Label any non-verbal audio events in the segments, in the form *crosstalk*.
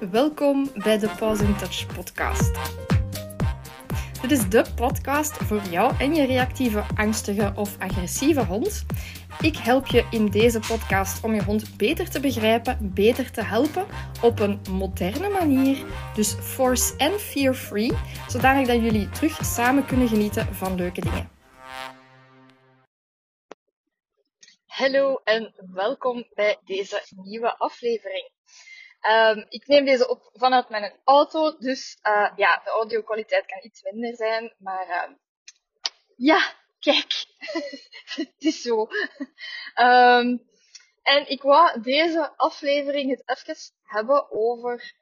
Welkom bij de Pause in Touch podcast. Dit is de podcast voor jou en je reactieve, angstige of agressieve hond. Ik help je in deze podcast om je hond beter te begrijpen, beter te helpen op een moderne manier. Dus force en fear-free, zodanig dat jullie terug samen kunnen genieten van leuke dingen. Hallo en welkom bij deze nieuwe aflevering. Um, ik neem deze op vanuit mijn auto, dus uh, ja, de audio-kwaliteit kan iets minder zijn, maar uh, ja, kijk, *laughs* het is zo. Um, en ik wou deze aflevering het even hebben over,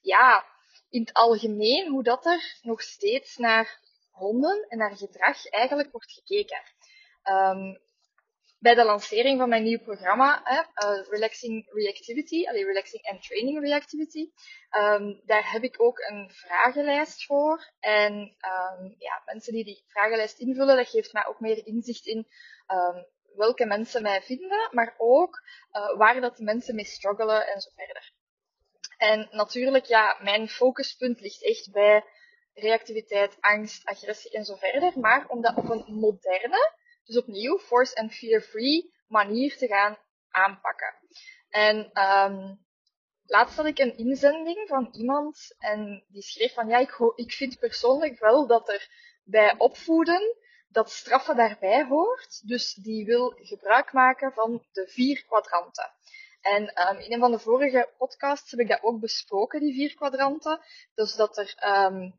ja, in het algemeen, hoe dat er nog steeds naar honden en naar gedrag eigenlijk wordt gekeken. Bij de lancering van mijn nieuw programma, hè, uh, Relaxing Reactivity, allee, Relaxing and Training Reactivity, um, daar heb ik ook een vragenlijst voor. En um, ja, mensen die die vragenlijst invullen, dat geeft mij ook meer inzicht in um, welke mensen mij vinden, maar ook uh, waar dat de mensen mee struggelen en zo verder. En natuurlijk, ja, mijn focuspunt ligt echt bij reactiviteit, angst, agressie en zo verder. Maar om dat op een moderne, dus opnieuw force and fear-free manier te gaan aanpakken. En um, laatst had ik een inzending van iemand en die schreef van ja, ik, ik vind persoonlijk wel dat er bij opvoeden dat straffen daarbij hoort. Dus die wil gebruik maken van de vier kwadranten. En um, in een van de vorige podcasts heb ik dat ook besproken, die vier kwadranten. Dus dat er um,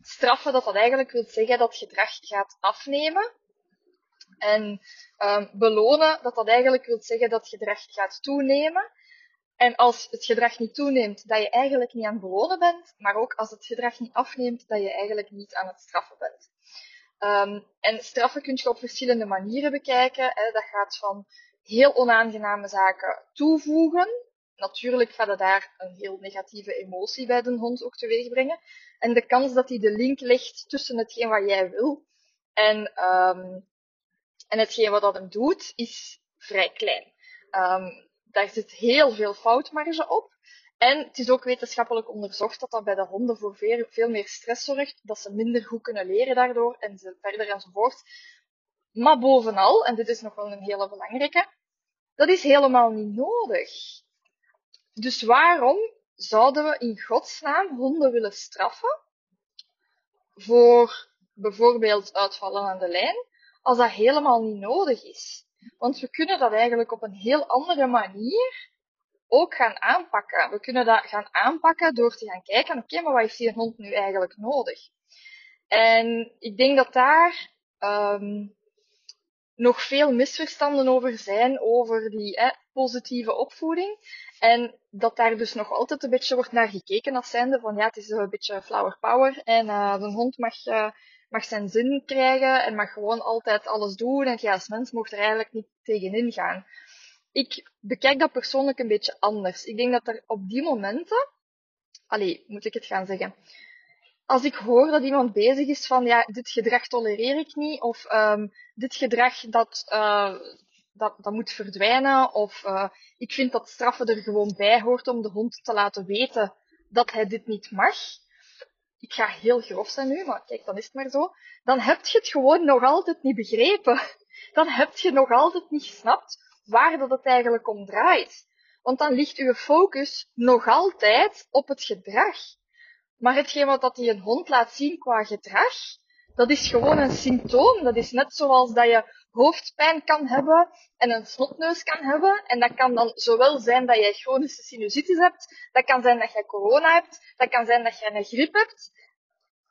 straffen, dat dat eigenlijk wil zeggen dat gedrag gaat afnemen. En um, belonen, dat dat eigenlijk wil zeggen dat gedrag gaat toenemen. En als het gedrag niet toeneemt, dat je eigenlijk niet aan het belonen bent, maar ook als het gedrag niet afneemt, dat je eigenlijk niet aan het straffen bent. Um, en straffen kun je op verschillende manieren bekijken. Hè. Dat gaat van heel onaangename zaken toevoegen. Natuurlijk gaat het daar een heel negatieve emotie bij de hond ook teweeg brengen. En de kans dat hij de link legt tussen hetgeen wat jij wil en um, en hetgeen wat dat hem doet, is vrij klein. Um, daar zit heel veel foutmarge op. En het is ook wetenschappelijk onderzocht dat dat bij de honden voor veel, veel meer stress zorgt, dat ze minder goed kunnen leren daardoor, en ze verder enzovoort. Maar bovenal, en dit is nog wel een hele belangrijke, dat is helemaal niet nodig. Dus waarom zouden we in godsnaam honden willen straffen voor bijvoorbeeld uitvallen aan de lijn, als dat helemaal niet nodig is. Want we kunnen dat eigenlijk op een heel andere manier ook gaan aanpakken. We kunnen dat gaan aanpakken door te gaan kijken, oké, maar wat heeft die hond nu eigenlijk nodig? En ik denk dat daar um, nog veel misverstanden over zijn, over die positieve opvoeding. En dat daar dus nog altijd een beetje wordt naar gekeken als zijnde van ja, het is een beetje flower power en uh, de hond mag uh, mag zijn zin krijgen en mag gewoon altijd alles doen. En als mens mocht er eigenlijk niet tegenin gaan. Ik bekijk dat persoonlijk een beetje anders. Ik denk dat er op die momenten, allee, moet ik het gaan zeggen. Als ik hoor dat iemand bezig is van, ja, dit gedrag tolereer ik niet, of um, dit gedrag dat, uh, dat, dat moet verdwijnen, of uh, ik vind dat straffen er gewoon bij hoort om de hond te laten weten dat hij dit niet mag ik ga heel grof zijn nu, maar kijk, dan is het maar zo. Dan heb je het gewoon nog altijd niet begrepen. Dan heb je nog altijd niet gesnapt waar dat het eigenlijk om draait. Want dan ligt uw focus nog altijd op het gedrag. Maar hetgeen wat dat die een hond laat zien qua gedrag, dat is gewoon een symptoom. Dat is net zoals dat je hoofdpijn kan hebben en een snotneus kan hebben. En dat kan dan zowel zijn dat jij chronische sinusitis hebt, dat kan zijn dat jij corona hebt, dat kan zijn dat jij een griep hebt.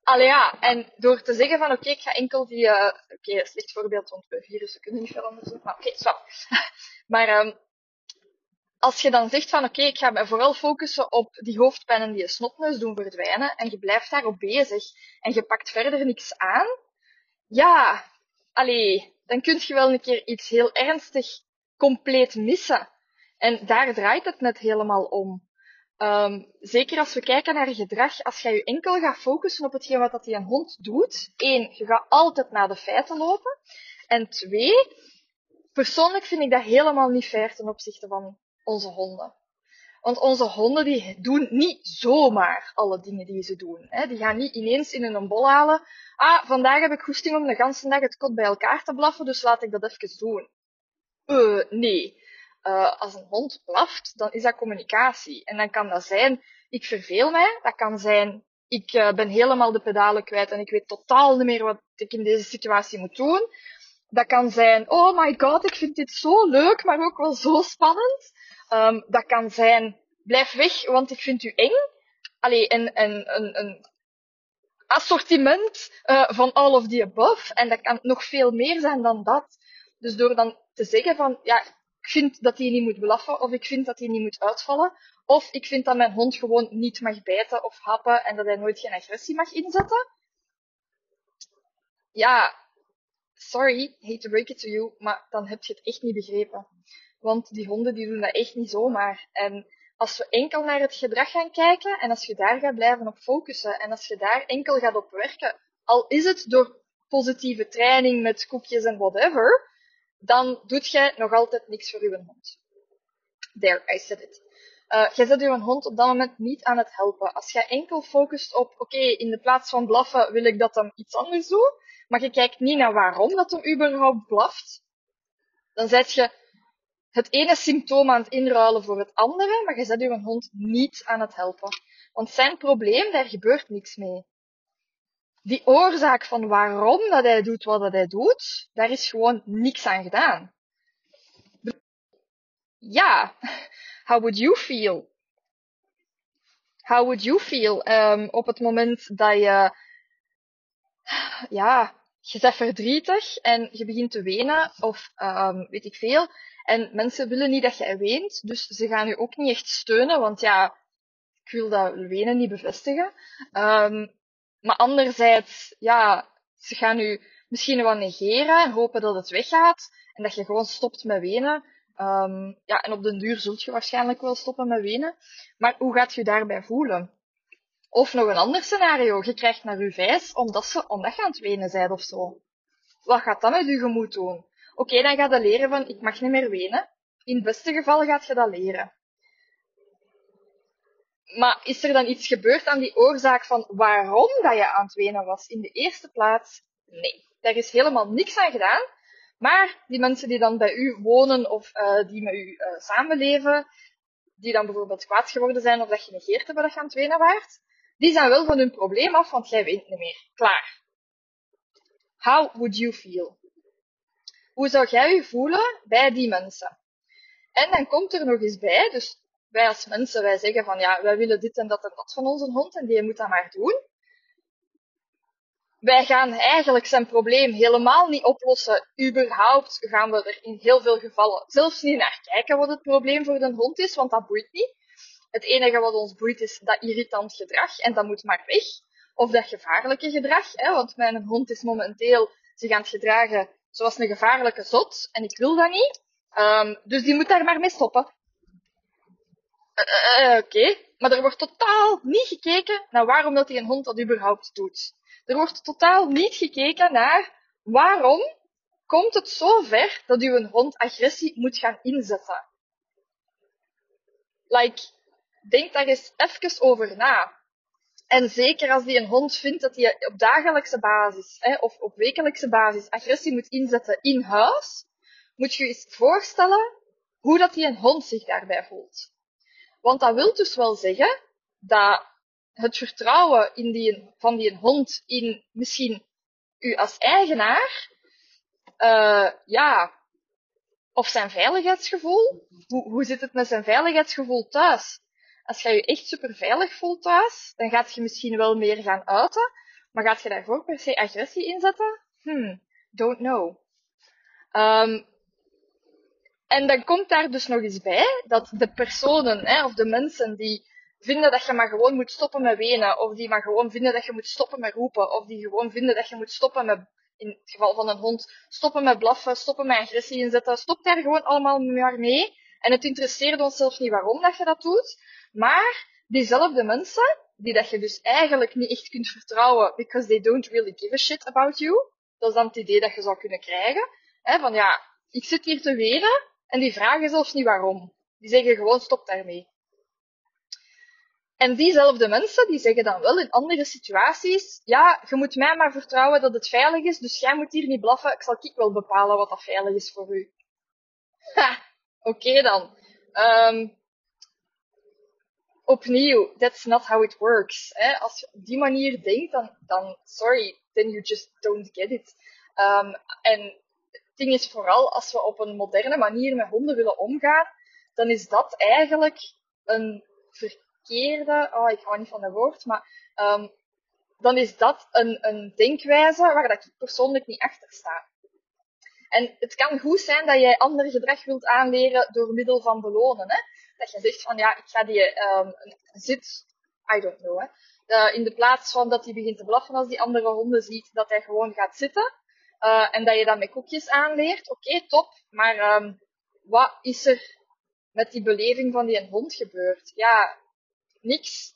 Allee ja, en door te zeggen van oké, ik ga enkel die, oké, okay, slecht voorbeeld, want bij virussen kunnen niet veel anders doen, maar oké, okay, *laughs* Maar um, als je dan zegt van oké, ik ga me vooral focussen op die hoofdpijn en die snotneus doen verdwijnen, en je blijft daarop bezig, en je pakt verder niks aan, ja, allee, dan kun je wel een keer iets heel ernstig compleet missen. En daar draait het net helemaal om. Um, zeker als we kijken naar gedrag, als jij je enkel gaat focussen op hetgeen wat dat die een hond doet, één, je gaat altijd naar de feiten lopen. En twee, persoonlijk vind ik dat helemaal niet fair ten opzichte van onze honden. Want onze honden die doen niet zomaar alle dingen die ze doen. Hè. Die gaan niet ineens in een bol halen. Ah, vandaag heb ik goesting om de ganse dag het kot bij elkaar te blaffen, dus laat ik dat even doen. Uh, nee. Uh, als een hond blaft, dan is dat communicatie. En dan kan dat zijn, ik verveel mij. Dat kan zijn, ik uh, ben helemaal de pedalen kwijt en ik weet totaal niet meer wat ik in deze situatie moet doen. Dat kan zijn, oh my god, ik vind dit zo leuk, maar ook wel zo spannend. Um, dat kan zijn, blijf weg, want ik vind u eng. Allee, een, een, een, een assortiment uh, van all of the above. En dat kan nog veel meer zijn dan dat. Dus door dan te zeggen van, ja, ik vind dat hij niet moet blaffen, of ik vind dat hij niet moet uitvallen, of ik vind dat mijn hond gewoon niet mag bijten of happen en dat hij nooit geen agressie mag inzetten. Ja, sorry, hate to break it to you, maar dan heb je het echt niet begrepen. Want die honden die doen dat echt niet zomaar. En als we enkel naar het gedrag gaan kijken en als je daar gaat blijven op focussen en als je daar enkel gaat op werken, al is het door positieve training met koekjes en whatever, dan doet jij nog altijd niks voor je hond. There, I said it. Uh, jij zet je hond op dat moment niet aan het helpen. Als jij enkel focust op, oké, in de plaats van blaffen wil ik dat hem iets anders doet, maar je kijkt niet naar waarom dat hem überhaupt blaft, dan zet je het ene symptoom aan het inruilen voor het andere, maar je zet je hond niet aan het helpen. Want zijn probleem, daar gebeurt niks mee. Die oorzaak van waarom dat hij doet wat dat hij doet, daar is gewoon niks aan gedaan. Ja, how would you feel? How would you feel um, op het moment dat je, ja, je bent verdrietig en je begint te wenen of um, weet ik veel. En mensen willen niet dat je weent, dus ze gaan je ook niet echt steunen, want ja, ik wil dat wenen niet bevestigen. Um, maar anderzijds, ja, ze gaan u misschien wel negeren en hopen dat het weggaat en dat je gewoon stopt met wenen. Um, ja, en op den duur zult je waarschijnlijk wel stoppen met wenen. Maar hoe gaat je daarbij voelen? Of nog een ander scenario. Je krijgt naar je vijs omdat, ze, omdat je aan het wenen bent of zo. Wat gaat dat met je gemoed doen? Oké, dan gaat je leren van, ik mag niet meer wenen. In het beste geval gaat je dat leren. Maar is er dan iets gebeurd aan die oorzaak van waarom dat je aan het wenen was? In de eerste plaats, nee. Daar is helemaal niks aan gedaan. Maar die mensen die dan bij u wonen of uh, die met u uh, samenleven, die dan bijvoorbeeld kwaad geworden zijn of dat je negeert hebben dat je aan het wenen die zijn wel van hun probleem af, want jij weet niet meer. Klaar. How would you feel? Hoe zou jij je voelen bij die mensen? En dan komt er nog eens bij, dus wij als mensen, wij zeggen van ja, wij willen dit en dat en dat van onze hond en die moet dat maar doen. Wij gaan eigenlijk zijn probleem helemaal niet oplossen. Überhaupt gaan we er in heel veel gevallen zelfs niet naar kijken wat het probleem voor de hond is, want dat boeit niet. Het enige wat ons boeit is dat irritant gedrag en dat moet maar weg. Of dat gevaarlijke gedrag, hè, want mijn hond is momenteel zich aan het gedragen zoals een gevaarlijke zot en ik wil dat niet. Um, dus die moet daar maar mee stoppen. Uh, Oké, okay. Maar er wordt totaal niet gekeken naar waarom dat die een hond dat überhaupt doet. Er wordt totaal niet gekeken naar waarom komt het zo ver dat uw hond agressie moet gaan inzetten. Like, denk daar eens even over na. En zeker als die een hond vindt dat hij op dagelijkse basis hè, of op wekelijkse basis agressie moet inzetten in huis, moet je je eens voorstellen hoe dat die een hond zich daarbij voelt. Want dat wil dus wel zeggen dat het vertrouwen in die, van die hond in misschien u als eigenaar, uh, ja, of zijn veiligheidsgevoel. Hoe, hoe zit het met zijn veiligheidsgevoel thuis? Als je je echt super veilig voelt thuis, dan gaat je misschien wel meer gaan uiten, maar gaat je daarvoor per se agressie inzetten? Hmm, don't know. Um, en dan komt daar dus nog eens bij dat de personen, hè, of de mensen die vinden dat je maar gewoon moet stoppen met wenen, of die maar gewoon vinden dat je moet stoppen met roepen, of die gewoon vinden dat je moet stoppen met, in het geval van een hond, stoppen met blaffen, stoppen met agressie inzetten, stop daar gewoon allemaal maar mee. En het interesseert ons zelfs niet waarom dat je dat doet, maar diezelfde mensen, die dat je dus eigenlijk niet echt kunt vertrouwen, because they don't really give a shit about you, dat is dan het idee dat je zou kunnen krijgen, hè, van ja, ik zit hier te wenen, en die vragen zelfs niet waarom. Die zeggen gewoon stop daarmee. En diezelfde mensen, die zeggen dan wel in andere situaties, ja, je moet mij maar vertrouwen dat het veilig is, dus jij moet hier niet blaffen, ik zal ik wel bepalen wat dat veilig is voor u. *laughs* Ha, oké dan. Um, opnieuw, that's not how it works. Hè? Als je op die manier denkt, dan, dan sorry, then you just don't get it. Um, en ding is vooral, als we op een moderne manier met honden willen omgaan, dan is dat eigenlijk een verkeerde, oh, ik hou niet van dat woord, maar um, dan is dat een, een denkwijze waar dat ik persoonlijk niet achter sta. En het kan goed zijn dat jij ander gedrag wilt aanleren door middel van belonen. Hè? Dat je zegt van ja, ik ga die um, zit, I don't know, hè. Uh, in de plaats van dat hij begint te blaffen als die andere honden ziet, dat hij gewoon gaat zitten. Uh, en dat je dat met koekjes aanleert. Oké, top. Maar um, wat is er met die beleving van die hond gebeurd? Ja, niks.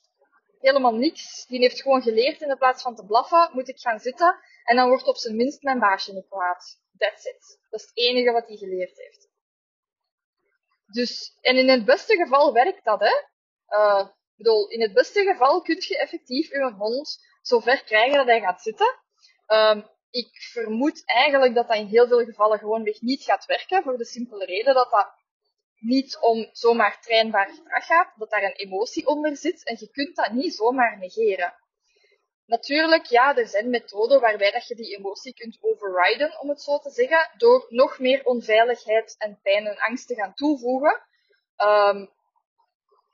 Helemaal niks. Die heeft gewoon geleerd in de plaats van te blaffen, moet ik gaan zitten. En dan wordt op zijn minst mijn baasje niet kwaad. That's it. Dat is het enige wat hij geleerd heeft. Dus, en in het beste geval werkt dat, hè. Uh, bedoel, in het beste geval kun je effectief je hond zo ver krijgen dat hij gaat zitten. Um, ik vermoed eigenlijk dat dat in heel veel gevallen gewoonweg niet gaat werken, voor de simpele reden dat dat niet om zomaar trainbaar gedrag gaat, dat daar een emotie onder zit en je kunt dat niet zomaar negeren. Natuurlijk, ja, er zijn methoden waarbij dat je die emotie kunt overriden, om het zo te zeggen, door nog meer onveiligheid en pijn en angst te gaan toevoegen. Um,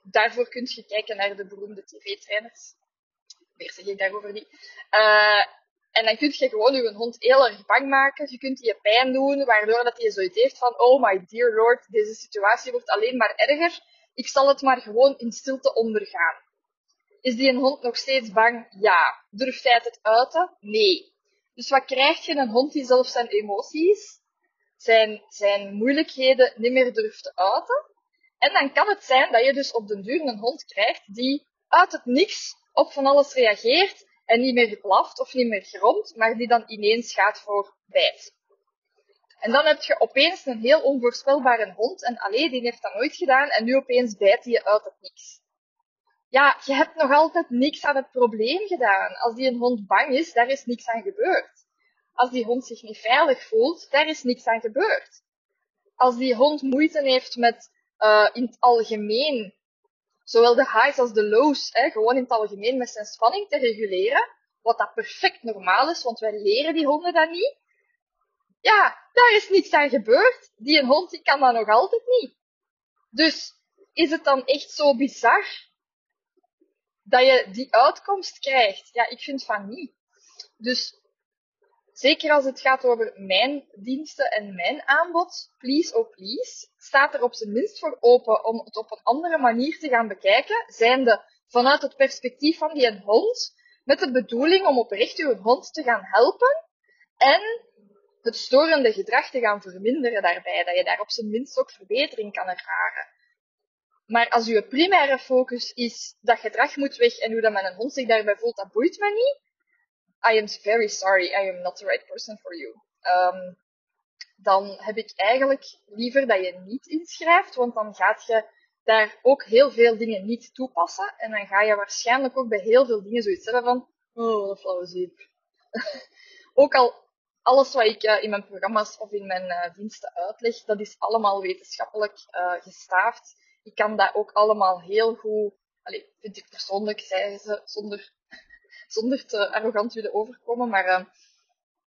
daarvoor kun je kijken naar de beroemde tv-trainers. Meer zeg ik daarover niet. Uh, en dan kun je gewoon je hond heel erg bang maken. Je kunt je pijn doen, waardoor dat hij zoiets heeft van, oh my dear lord, deze situatie wordt alleen maar erger. Ik zal het maar gewoon in stilte ondergaan. Is die een hond nog steeds bang? Ja. Durft hij het uiten? Nee. Dus wat krijg je een hond die zelf zijn emoties, zijn, zijn moeilijkheden niet meer durft te uiten? En dan kan het zijn dat je dus op den duur een hond krijgt die uit het niks op van alles reageert en niet meer blaft of niet meer gromt, maar die dan ineens gaat voor bijt. En dan heb je opeens een heel onvoorspelbare hond en alleen die heeft dat nooit gedaan en nu opeens bijt hij uit het niks ja, je hebt nog altijd niks aan het probleem gedaan. Als die een hond bang is, daar is niks aan gebeurd. Als die hond zich niet veilig voelt, daar is niks aan gebeurd. Als die hond moeite heeft met uh, in het algemeen, zowel de highs als de lows, hè, gewoon in het algemeen met zijn spanning te reguleren, wat dat perfect normaal is, want wij leren die honden dat niet. Ja, daar is niks aan gebeurd. Die een hond die kan dat nog altijd niet. Dus is het dan echt zo bizar dat je die uitkomst krijgt. Ja, ik vind van niet. Dus zeker als het gaat over mijn diensten en mijn aanbod, please oh please, staat er op zijn minst voor open om het op een andere manier te gaan bekijken, zijnde vanuit het perspectief van die hond, met de bedoeling om oprecht uw hond te gaan helpen en het storende gedrag te gaan verminderen daarbij, dat je daar op zijn minst ook verbetering kan ervaren. Maar als uw primaire focus is dat gedrag moet weg en hoe dat mijn hond zich daarbij voelt, dat boeit me niet. I am very sorry, I am not the right person for you. Um, dan heb ik eigenlijk liever dat je niet inschrijft, want dan gaat je daar ook heel veel dingen niet toepassen. En dan ga je waarschijnlijk ook bij heel veel dingen zoiets hebben van, oh, een flauwe zeep. ook al alles wat ik uh, in mijn programma's of in mijn uh, diensten uitleg, dat is allemaal wetenschappelijk uh, gestaafd ik kan dat ook allemaal heel goed, allez, vind ik persoonlijk, zeggen ze, zonder, zonder te arrogant willen overkomen, maar uh,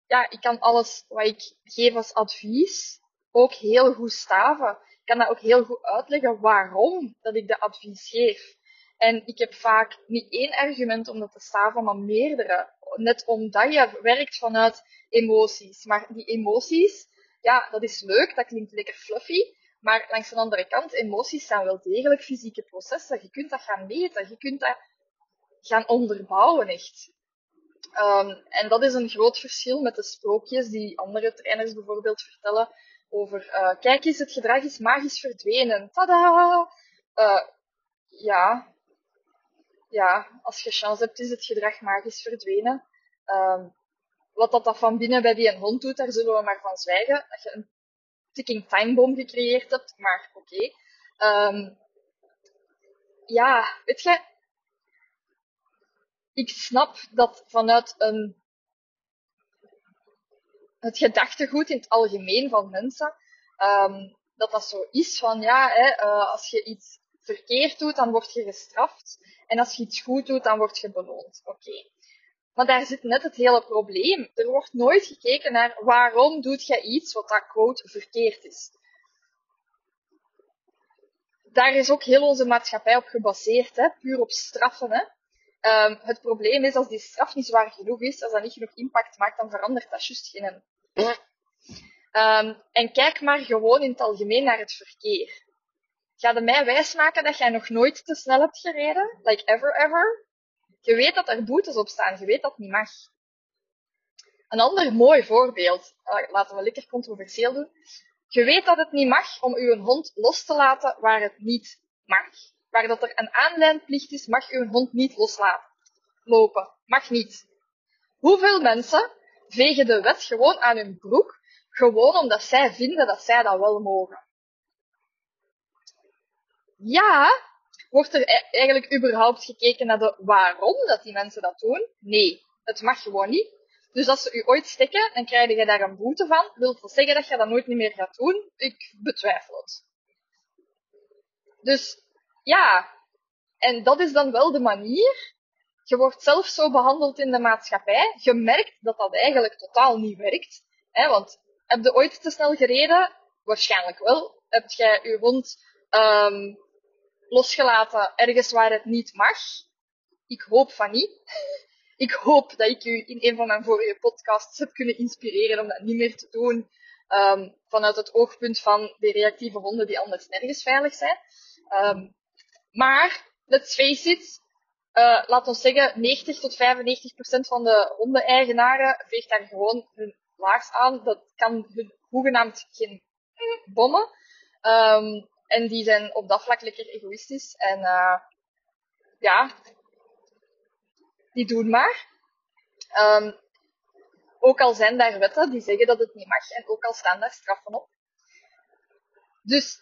ja, ik kan alles wat ik geef als advies ook heel goed staven. Ik kan dat ook heel goed uitleggen waarom dat ik de advies geef. En ik heb vaak niet één argument om dat te staven, maar meerdere. Net omdat je werkt vanuit emoties. Maar die emoties, ja, dat is leuk, dat klinkt lekker fluffy. Maar langs de andere kant, emoties zijn wel degelijk fysieke processen. Je kunt dat gaan meten, je kunt dat gaan onderbouwen echt. Um, en dat is een groot verschil met de sprookjes die andere trainers bijvoorbeeld vertellen over, uh, kijk eens, het gedrag is magisch verdwenen. Tada! Uh, ja. Ja, als je chance hebt, is het gedrag magisch verdwenen. Um, wat dat, van binnen bij die een hond doet, daar zullen we maar van zwijgen. Dat je een ticking time bomb gecreëerd hebt, maar oké. Um, ja, weet je, ik snap dat vanuit een, het gedachtegoed in het algemeen van mensen, um, dat dat zo is van ja, hè, uh, als je iets verkeerd doet, dan word je gestraft. En als je iets goed doet, dan word je beloond. Oké. Maar daar zit net het hele probleem. Er wordt nooit gekeken naar waarom doet jij iets wat dat quote verkeerd is. Daar is ook heel onze maatschappij op gebaseerd, hè? puur op straffen. Hè? Um, het probleem is, als die straf niet zwaar genoeg is, als dat niet genoeg impact maakt, dan verandert dat juist geen. Um, en kijk maar gewoon in het algemeen naar het verkeer. Ga je mij wijsmaken dat jij nog nooit te snel hebt gereden? Like ever, ever? Je weet dat er boetes op staan. Je weet dat het niet mag. Een ander mooi voorbeeld. Uh, laten we lekker controversieel doen. Je weet dat het niet mag om uw hond los te laten waar het niet mag. Waar dat er een aanlijnplicht is, mag uw hond niet loslaten. Lopen. Mag niet. Hoeveel mensen vegen de wet gewoon aan hun broek, gewoon omdat zij vinden dat zij dat wel mogen? ja, wordt er e- eigenlijk überhaupt gekeken naar de waarom dat die mensen dat doen? Nee, het mag gewoon niet. Dus als ze u ooit stikken, dan krijg je daar een boete van. Wilt dat zeggen dat je dat nooit meer gaat doen? Ik betwijfel het. Dus ja, en dat is dan wel de manier. Je wordt zelf zo behandeld in de maatschappij. Je merkt dat dat eigenlijk totaal niet werkt. Hè, want heb je ooit te snel gereden? Waarschijnlijk wel. Heb jij je hond um, losgelaten ergens waar het niet mag. Ik hoop van niet. *laughs* Ik hoop dat ik u in een van mijn vorige podcasts heb kunnen inspireren om dat niet meer te doen. Um, vanuit het oogpunt van de reactieve honden die anders nergens veilig zijn. Um, maar, let's face it, uh, laat ons zeggen, 90 tot 95 procent van de hondeneigenaren veegt daar gewoon hun laars aan. Dat kan hun hoegenaamd geen bommen. Um, en die zijn op dat vlak lekker egoïstisch. En uh, ja, die doen maar. Um, ook al zijn daar wetten die zeggen dat het niet mag en ook al staan daar straffen op. Dus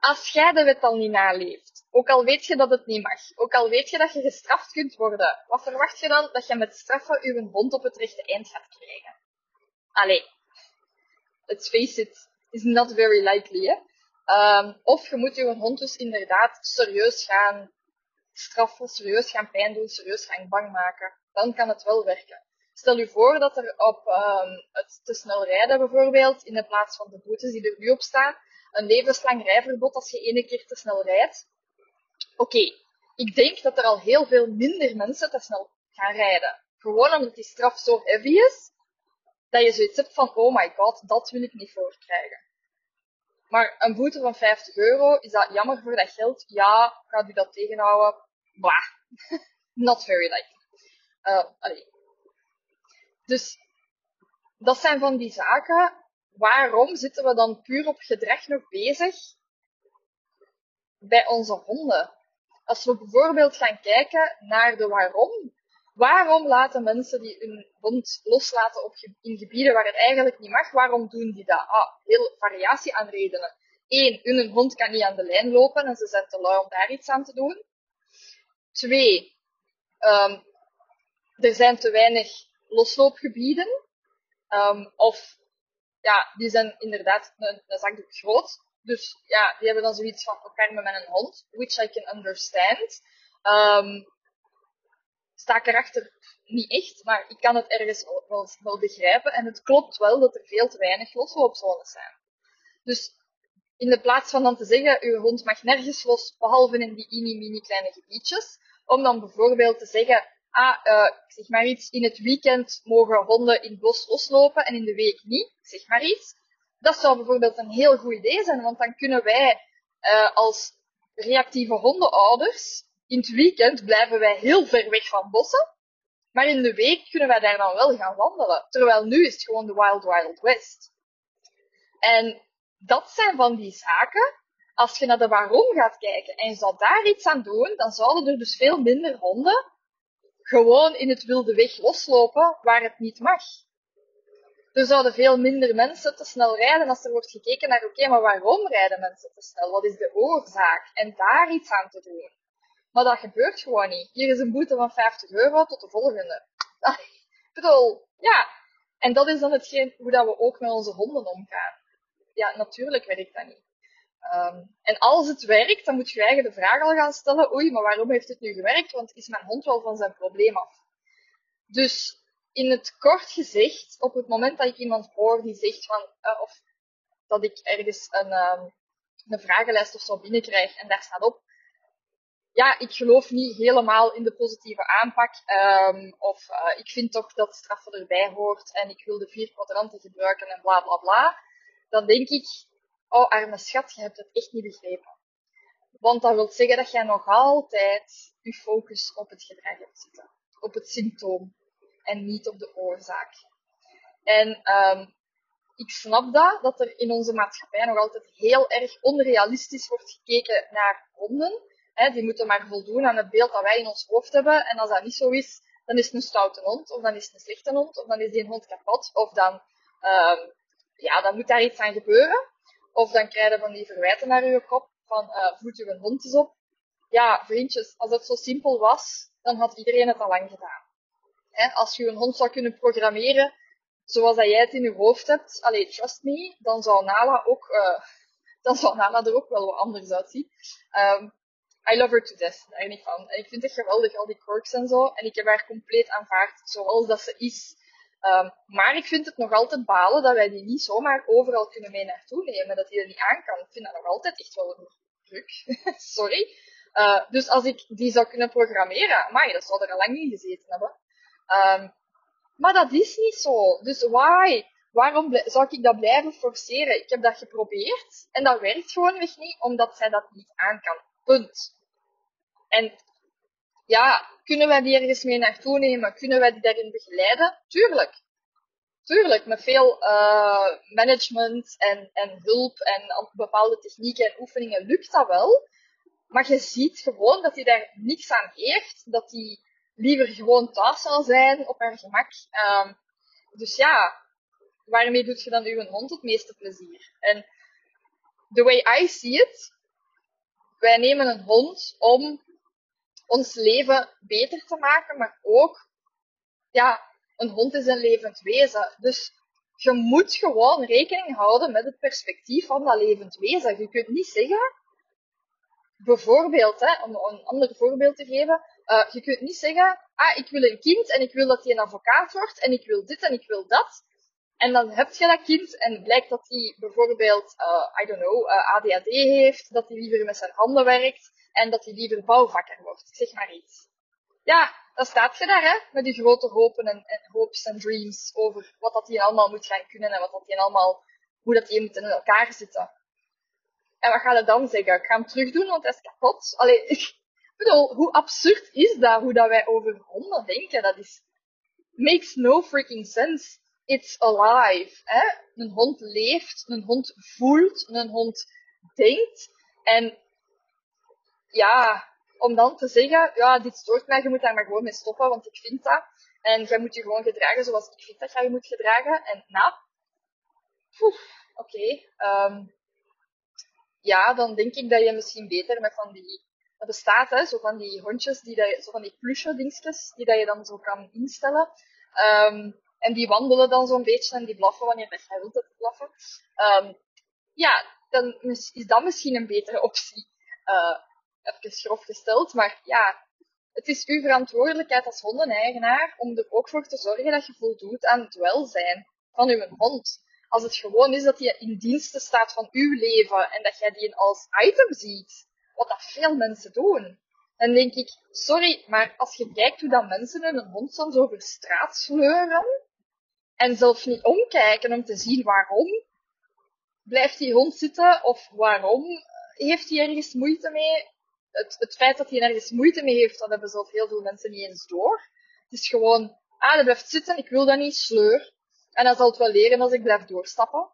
als jij de wet al niet naleeft, ook al weet je dat het niet mag, ook al weet je dat je gestraft kunt worden, wat verwacht je dan dat je met straffen je hond op het rechte eind gaat krijgen? Allee, let's face it, is not very likely, hè? Um, of je moet je hond dus inderdaad serieus gaan straffen, serieus gaan pijn doen, serieus gaan bang maken. Dan kan het wel werken. Stel u voor dat er op um, het te snel rijden bijvoorbeeld, in de plaats van de boetes die er nu op staan, een levenslang rijverbod als je ene keer te snel rijdt. Oké, ik denk dat er al heel veel minder mensen te snel gaan rijden. Gewoon omdat die straf zo heavy is, dat je zoiets hebt van, oh my god, dat wil ik niet voorkrijgen. Maar een boete van 50 euro, is dat jammer voor dat geld? Ja, gaat u dat tegenhouden? Bah, *laughs* not very likely. Allee. Dus dat zijn van die zaken. Waarom zitten we dan puur op gedrag nog bezig bij onze honden? Als we bijvoorbeeld gaan kijken naar de waarom, Waarom laten mensen die hun hond loslaten op in gebieden waar het eigenlijk niet mag, waarom doen die dat? Ah, heel variatie aan redenen. Eén, hun hond kan niet aan de lijn lopen en ze zijn te lui om daar iets aan te doen. Twee, um, er zijn te weinig losloopgebieden. Um, of, ja, die zijn inderdaad een, een zakdoek groot. Dus ja, die hebben dan zoiets van, oké, met mijn hond, which I can understand. Um, sta ik erachter niet echt, maar ik kan het ergens wel, wel begrijpen. En het klopt wel dat er veel te weinig losloopzones zijn. Dus in de plaats van dan te zeggen, uw hond mag nergens los, behalve in die mini-mini kleine gebiedjes, om dan bijvoorbeeld te zeggen, ah, uh, zeg maar iets, in het weekend mogen honden in het bos loslopen en in de week niet, zeg maar iets. Dat zou bijvoorbeeld een heel goed idee zijn, want dan kunnen wij uh, als reactieve hondenouders in het weekend blijven wij heel ver weg van bossen. Maar in de week kunnen wij daar dan wel gaan wandelen. Terwijl nu is het gewoon de Wild Wild West. En dat zijn van die zaken. Als je naar de waarom gaat kijken en je zou daar iets aan doen, dan zouden er dus veel minder honden gewoon in het wilde weg loslopen waar het niet mag. Er zouden veel minder mensen te snel rijden als er wordt gekeken naar, oké, maar waarom rijden mensen te snel? Wat is de oorzaak? En daar iets aan te doen. Maar dat gebeurt gewoon niet. Hier is een boete van 50 euro tot de volgende. *laughs* Ik bedoel, ja. En dat is dan hetgeen hoe dat we ook met onze honden omgaan. Ja, natuurlijk werkt dat niet. Ehm, en als het werkt, dan moet je eigen de vraag al gaan stellen, oei, maar waarom heeft het nu gewerkt? Want is mijn hond wel van zijn probleem af? Dus in het kort gezegd, op het moment dat ik iemand hoor die zegt van, uh, of dat ik ergens een, um, een vragenlijst of zo binnenkrijg en daar staat op, ja, ik geloof niet helemaal in de positieve aanpak. Um, of uh, ik vind toch dat straffen erbij hoort en ik wil de vier kwadranten gebruiken en bla bla bla. Dan denk ik, oh arme schat, je hebt het echt niet begrepen. Want dat wil zeggen dat jij nog altijd je focus op het gedrag hebt zitten. Op het symptoom. En niet op de oorzaak. En um, ik snap dat, dat er in onze maatschappij nog altijd heel erg onrealistisch wordt gekeken naar honden. Die moeten maar voldoen aan het beeld dat wij in ons hoofd hebben. En als dat niet zo is, dan is het een stoute hond, of dan is het een slechte hond, of dan is die hond kapot, of dan, um, ja, dan moet daar iets aan gebeuren. Of dan krijg je van die verwijten naar je kop van uh, voed een hond eens op. Ja, vriendjes, als het zo simpel was, dan had iedereen het al lang gedaan. Als je een hond zou kunnen programmeren zoals dat jij het in je hoofd hebt, allee, trust me, dan zou Nala ook, uh, *laughs* dan zou Nala er ook wel wat anders uitzien. Um, I love her to death, daar niet van. En ik vind het geweldig, al die quirks en zo. En ik heb haar compleet aanvaard zoals dat ze is. Um, maar ik vind het nog altijd balen dat wij die niet zomaar overal kunnen mee naartoe nemen. Dat die er niet aan kan. Ik vind dat nog altijd echt wel een druk. *laughs* Sorry. Uh, dus als ik die zou kunnen programmeren, maar dat zou er al lang in gezeten hebben. Um, maar dat is niet zo. Dus why? Waarom zou ik dat blijven forceren? Ik heb dat geprobeerd en dat werkt gewoonweg niet, omdat zij dat niet aan kan. Punt. En ja, kunnen wij die ergens mee naartoe nemen? Kunnen wij die daarin begeleiden? Tuurlijk. Tuurlijk, met veel uh, management en, en hulp en bepaalde technieken en oefeningen lukt dat wel. Maar je ziet gewoon dat hij daar niks aan heeft, dat hij liever gewoon thuis zal zijn, op haar gemak. Um, dus ja, waarmee doet je dan uw hond het meeste plezier? En the way I see it, wij nemen een hond om ons leven beter te maken, maar ook, ja, een hond is een levend wezen. Dus je moet gewoon rekening houden met het perspectief van dat levend wezen. Je kunt niet zeggen, bijvoorbeeld, hè, om een ander voorbeeld te geven, uh, je kunt niet zeggen, ah, ik wil een kind en ik wil dat hij een advocaat wordt en ik wil dit en ik wil dat. En dan heb je dat kind en blijkt dat hij bijvoorbeeld, uh, I don't know, eh, ADHD heeft, dat hij liever met zijn handen werkt en dat hij liever bouwvakker wordt. zeg maar iets. Ja, dan staat je daar, hè, met die grote hopen en, en hopes en dreams over wat dat hij allemaal moet gaan kunnen en wat dat hij allemaal, hoe dat hij moet in elkaar zitten. En wat ga je dan zeggen? Ik ga hem terugdoen, want hij is kapot. Allee, *laughs* hoe absurd is dat, hoe dat wij over honden denken? Dat is, makes no freaking sense. It's alive. Hè? Een hond leeft, een hond voelt, een hond denkt. En ja, om dan te zeggen, ja, dit stoort mij, je moet daar maar gewoon mee stoppen, want ik vind dat. En jij moet je gewoon gedragen zoals ik vind dat jij je moet gedragen. En nou, oké. Um, ja, dan denk ik dat je misschien beter met van die, dat bestaat hè, zo van die hondjes, die dat zo van die plusje dingetjes, die dat je dan zo kan instellen. Um, en die wandelen dan zo'n beetje en die blaffen wanneer dat jij wilt dat blaffen. Um, ja, dan is dat misschien een betere optie. Uh, even schrof gesteld, maar ja, het is uw verantwoordelijkheid als hondeneigenaar om er ook voor te zorgen dat je voldoet aan het welzijn van uw hond. Als het gewoon is dat hij in dienste staat van uw leven en dat jij die als item ziet, wat dat veel mensen doen, dan denk ik, sorry, maar als je kijkt hoe dat mensen een hond soms over straat sleuren en zelf niet omkijken om te zien waarom blijft die hond zitten of waarom heeft hij ergens moeite mee. Het, het feit dat hij ergens moeite mee heeft, dat hebben zelf heel veel mensen niet eens door. Het is gewoon, ah, dat blijft zitten, ik wil dat niet, sleur. En dan zal het wel leren als ik blijf doorstappen.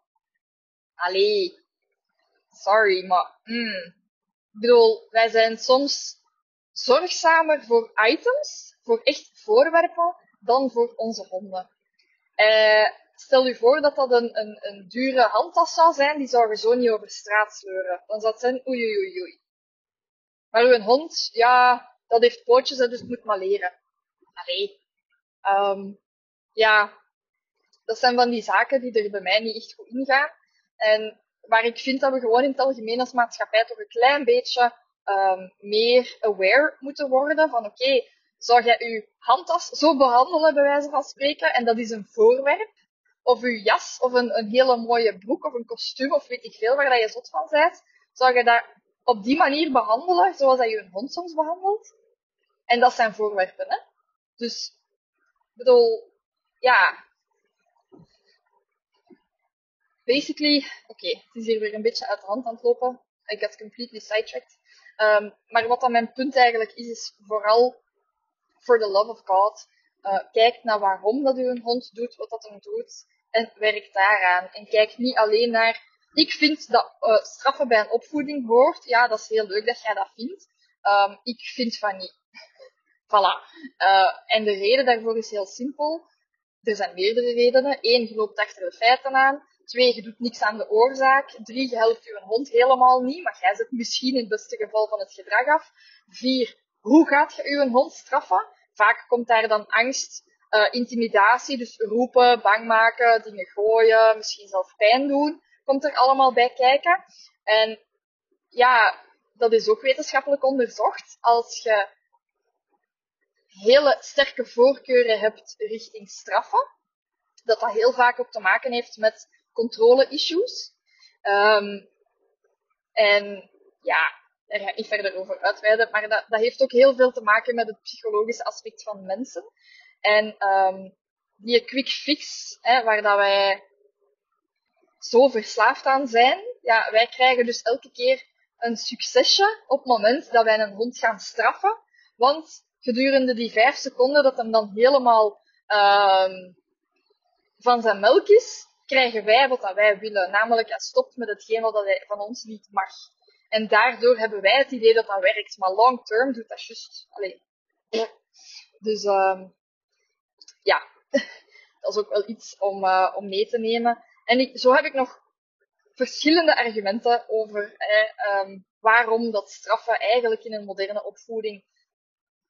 Allee, sorry, maar mm. Ik bedoel, wij zijn soms zorgzamer voor items, voor echt voorwerpen, dan voor onze honden. Uh, stel u voor dat dat een, een, een dure handtas zou zijn, die zou je zo niet over straat sleuren. Dan zou zijn oei oei oei. Maar uw hond, ja, dat heeft pootjes, dus het moet maar leren. Allee. Um, ja, dat zijn van die zaken die er bij mij niet echt goed ingaan. En waar ik vind dat we gewoon in het algemeen als maatschappij toch een klein beetje um, meer aware moeten worden van oké, okay, zou jij je handtas zo behandelen bij wijze van spreken en dat is een voorwerp? Of je jas of een, een hele mooie broek of een kostuum of weet ik veel waar dat je zot van bent, zou je dat op die manier behandelen zoals dat je een hond soms behandelt? En dat zijn voorwerpen, hè? Dus, ik bedoel, ja, basically, oké, het is hier weer een beetje uit de hand aan het lopen. I got completely sidetracked. Um, maar wat dan mijn punt eigenlijk is, is vooral for the love of God. Uh, kijk naar waarom dat een hond doet, wat dat hem doet. En werk daaraan. En kijk niet alleen naar. Ik vind dat uh, straffen bij een opvoeding hoort. Ja, dat is heel leuk dat jij dat vindt. Um, ik vind van niet. *laughs* voilà. Uh, en de reden daarvoor is heel simpel. Er zijn meerdere redenen. Eén, je loopt achter de feiten aan. Twee, je doet niks aan de oorzaak. Drie, je helpt je hond helemaal niet, maar jij zet misschien in het beste geval van het gedrag af. Vier, hoe gaat je je hond straffen? Vaak komt daar dan angst, uh, intimidatie, dus roepen, bang maken, dingen gooien, misschien zelf pijn doen, komt er allemaal bij kijken. En ja, dat is ook wetenschappelijk onderzocht. Als je hele sterke voorkeuren hebt richting straffen, dat dat heel vaak ook te maken heeft met controle-issues. Um, en ja, daar ga ik niet verder over uitweiden, maar dat, dat heeft ook heel veel te maken met het psychologische aspect van mensen. En um, die quick fix, hè, waar dat wij zo verslaafd aan zijn, ja, wij krijgen dus elke keer een succesje op het moment dat wij een hond gaan straffen. Want gedurende die vijf seconden dat hem dan helemaal um, van zijn melk is, krijgen wij wat dat wij willen. Namelijk, hij stopt met hetgeen wat hij van ons niet mag. En daardoor hebben wij het idee dat dat werkt. Maar long term doet dat juist. Allee. Dus um, ja, *laughs* dat is ook wel iets om, uh, om mee te nemen. En ik, zo heb ik nog verschillende argumenten over eh, um, waarom dat straffen eigenlijk in een moderne opvoeding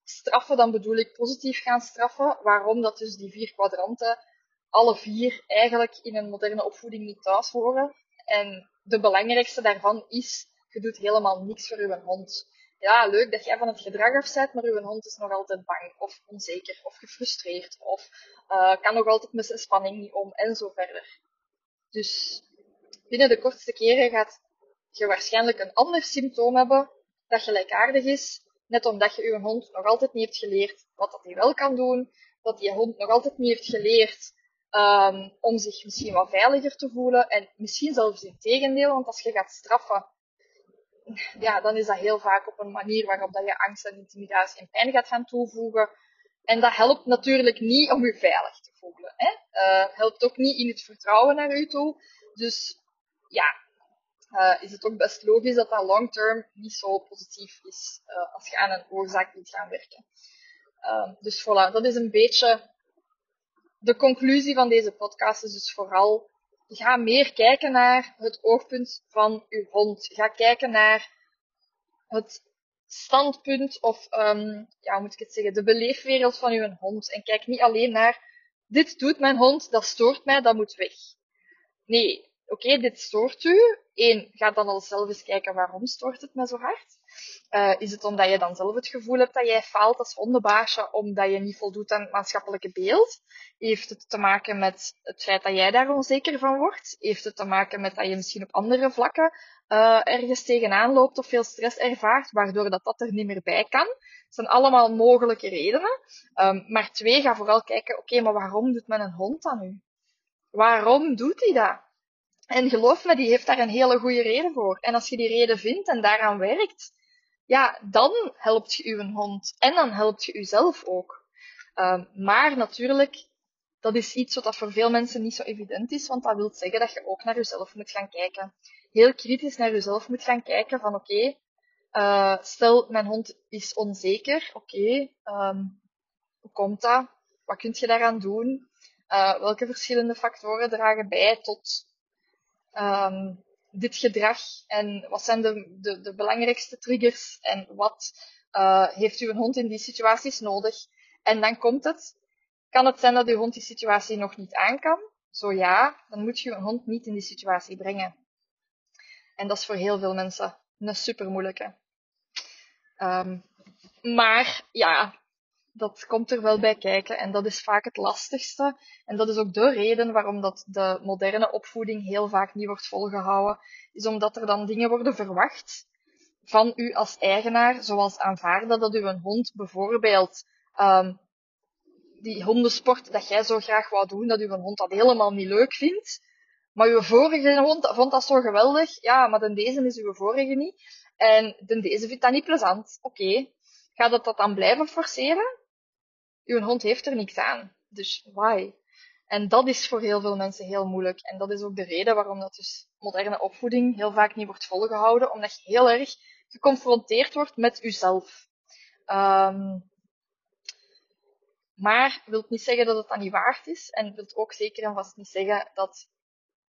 straffen, dan bedoel ik positief gaan straffen. Waarom dat dus die vier kwadranten alle vier eigenlijk in een moderne opvoeding niet thuis horen. En de belangrijkste daarvan is, je doet helemaal niks voor je hond. Ja, leuk dat jij van het gedrag afzet, maar je hond is nog altijd bang, of onzeker, of gefrustreerd, of uh, kan nog altijd met zijn spanning niet om, en zo verder. Dus binnen de kortste keren gaat je waarschijnlijk een ander symptoom hebben dat gelijkaardig is, net omdat je je hond nog altijd niet hebt geleerd wat dat hij wel kan doen, dat je hond nog altijd niet heeft geleerd um, om zich misschien wat veiliger te voelen. En misschien zelfs in tegendeel, want als je gaat straffen, ja, dan is dat heel vaak op een manier waarop dat je angst en intimidatie en pijn gaat gaan toevoegen. En dat helpt natuurlijk niet om je veilig te voelen. Hè? Uh, helpt ook niet in het vertrouwen naar u toe. Dus ja, uh, is het ook best logisch dat dat long term niet zo positief is uh, als je aan een oorzaak wilt gaan werken. Uh, dus voilà, dat is een beetje de conclusie van deze podcast is dus vooral, ga meer kijken naar het oogpunt van uw hond. Ga kijken naar het standpunt of, um, ja, hoe moet ik het zeggen, de beleefwereld van uw hond. En kijk niet alleen naar, dit doet mijn hond, dat stoort mij, dat moet weg. Nee, oké, dit stoort u. Eén, ga dan al zelf eens kijken waarom stoort het me zo hard. Uh, is het omdat je dan zelf het gevoel hebt dat jij faalt als hondenbaasje, omdat je niet voldoet aan het maatschappelijke beeld? Heeft het te maken met het feit dat jij daar onzeker van wordt? Heeft het te maken met dat je misschien op andere vlakken uh, ergens tegenaan loopt of veel stress ervaart, waardoor dat, dat er niet meer bij kan? Dat zijn allemaal mogelijke redenen. Um, maar twee, ga vooral kijken, oké, maar waarom doet men een hond aan u? Waarom doet hij dat? En geloof me, die heeft daar een hele goede reden voor. En als je die reden vindt en daaraan werkt, ja, dan helpt je uw hond. En dan helpt je uzelf ook. Uh, maar natuurlijk, dat is iets wat voor veel mensen niet zo evident is, want dat wil zeggen dat je ook naar jezelf moet gaan kijken. Heel kritisch naar jezelf moet gaan kijken van oké, okay, uh, stel mijn hond is onzeker, oké, um, hoe komt dat? Wat kun je daaraan doen? Uh, welke verschillende factoren dragen bij tot um, dit gedrag en wat zijn de, de, de belangrijkste triggers en wat uh, heeft uw hond in die situaties nodig. En dan komt het. Kan het zijn dat uw hond die situatie nog niet aan kan? Zo ja, dan moet je een hond niet in die situatie brengen. En dat is voor heel veel mensen een super moeilijke. Um, maar ja, dat komt er wel bij kijken en dat is vaak het lastigste. En dat is ook de reden waarom dat de moderne opvoeding heel vaak niet wordt volgehouden, is omdat er dan dingen worden verwacht van u als eigenaar, zoals aanvaarden dat u een hond bijvoorbeeld um, die hondensport dat jij zo graag wou doen, dat uw hond dat helemaal niet leuk vindt. Maar uw vorige hond vond dat zo geweldig. Ja, maar dan deze is uw vorige niet. En dan deze vindt dat niet plezant. Oké. Gaat dat dat dan blijven forceren? Uw hond heeft er niks aan. Dus why? En dat is voor heel veel mensen heel moeilijk. En dat is ook de reden waarom dat dus moderne opvoeding heel vaak niet wordt volgehouden. Omdat je heel erg geconfronteerd wordt met uzelf. Um, maar wilt niet zeggen dat het dan niet waard is. En wilt ook zeker en vast niet zeggen dat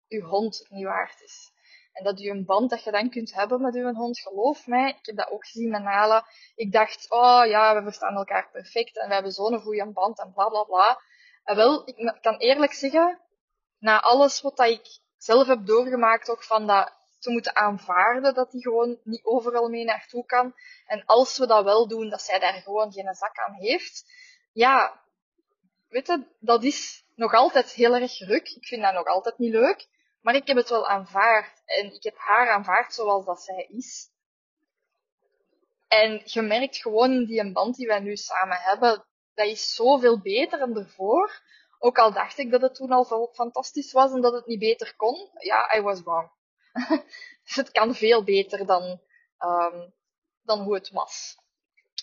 uw hond niet waard is. En dat u een band dat je dan kunt hebben met uw hond, geloof mij, ik heb dat ook gezien met Nala. Ik dacht, oh ja, we verstaan elkaar perfect en we hebben zo'n goede band en bla bla bla. En wel, ik kan eerlijk zeggen, na alles wat ik zelf heb doorgemaakt, ook van dat te moeten aanvaarden dat hij gewoon niet overal mee naartoe kan. En als we dat wel doen, dat zij daar gewoon geen zak aan heeft. Ja, weet je, dat is nog altijd heel erg ruk. Ik vind dat nog altijd niet leuk. Maar ik heb het wel aanvaard. En ik heb haar aanvaard zoals dat zij is. En je merkt gewoon die band die wij nu samen hebben, dat is zoveel beter dan ervoor. Ook al dacht ik dat het toen al fantastisch was en dat het niet beter kon. Ja, I was wrong. *laughs* dus het kan veel beter dan, um, dan hoe het was.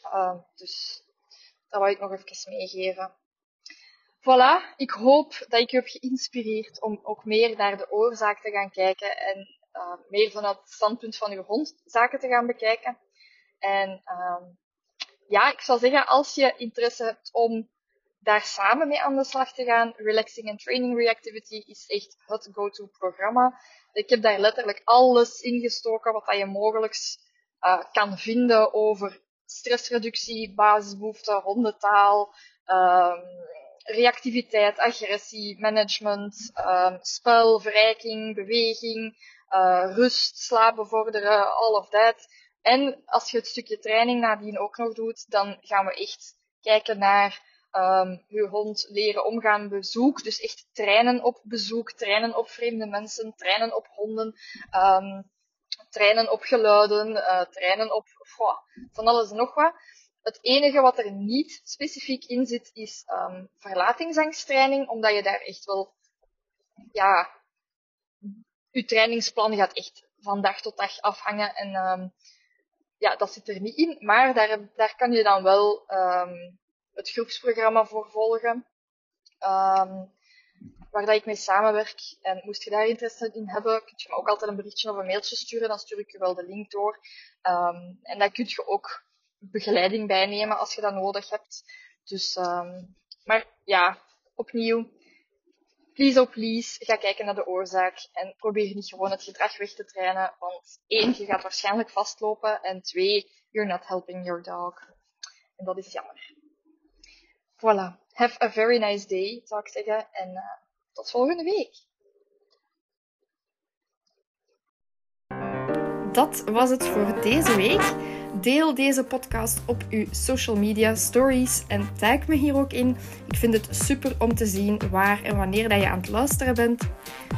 Uh, dus dat wil ik nog even meegeven. Voilà, ik hoop dat ik je heb geïnspireerd om ook meer naar de oorzaak te gaan kijken en uh, meer vanuit het standpunt van uw hond zaken te gaan bekijken. En uh, ja, ik zou zeggen, als je interesse hebt om daar samen mee aan de slag te gaan, Relaxing and Training Reactivity is echt het go-to programma. Ik heb daar letterlijk alles ingestoken wat je mogelijk uh, kan vinden over stressreductie, basisbehoeften, hondentaal, um, reactiviteit, agressie, management, um, spel, verrijking, beweging, uh, rust, slaap bevorderen, all of that. En als je het stukje training nadien ook nog doet, dan gaan we echt kijken naar um, je hond leren omgaan bezoek. Dus echt trainen op bezoek, trainen op vreemde mensen, trainen op honden, um, trainen op geluiden, uh, trainen op van alles en nog wat. Het enige wat er niet specifiek in zit, is um, verlatingsangsttraining, omdat je daar echt wel, ja, je trainingsplan gaat echt van dag tot dag afhangen en um, ja, dat zit er niet in. Maar daar, daar kan je dan wel um, het groepsprogramma voor volgen, waar dat ik mee samenwerk. En moest je daar interesse in hebben, kun je me ook altijd een berichtje of een mailtje sturen, dan stuur ik je wel de link door. En dan kun je ook begeleiding bijnemen als je dat nodig hebt. Dus, um, maar ja, opnieuw, please oh please, ga kijken naar de oorzaak en probeer niet gewoon het gedrag weg te trainen, want één, je gaat waarschijnlijk vastlopen en twee, you're not helping your dog. En dat is jammer. Voilà. Have a very nice day, zou ik zeggen. En uh, tot volgende week. Dat was het voor deze week. Deel deze podcast op uw social media stories en tag me hier ook in. Ik vind het super om te zien waar en wanneer dat je aan het luisteren bent.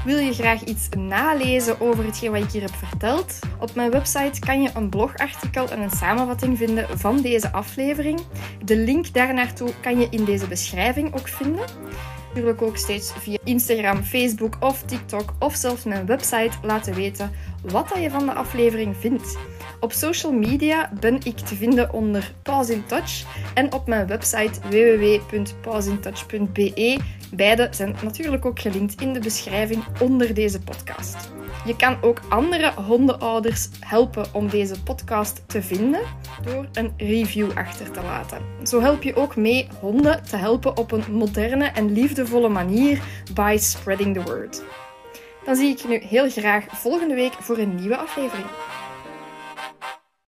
Wil je graag iets nalezen over hetgeen wat ik hier heb verteld? Op mijn website kan je een blogartikel en een samenvatting vinden van deze aflevering. De link daarnaartoe kan je in deze beschrijving ook vinden natuurlijk ook steeds via Instagram, Facebook of TikTok of zelfs mijn website laten weten wat je van de aflevering vindt. Op social media ben ik te vinden onder Pause in Touch en op mijn website www.pausintouch.be. Beide zijn natuurlijk ook gelinkt in de beschrijving onder deze podcast. Je kan ook andere hondenouders helpen om deze podcast te vinden door een review achter te laten. Zo help je ook mee honden te helpen op een moderne en liefdevolle manier by spreading the word. Dan zie ik je nu heel graag volgende week voor een nieuwe aflevering.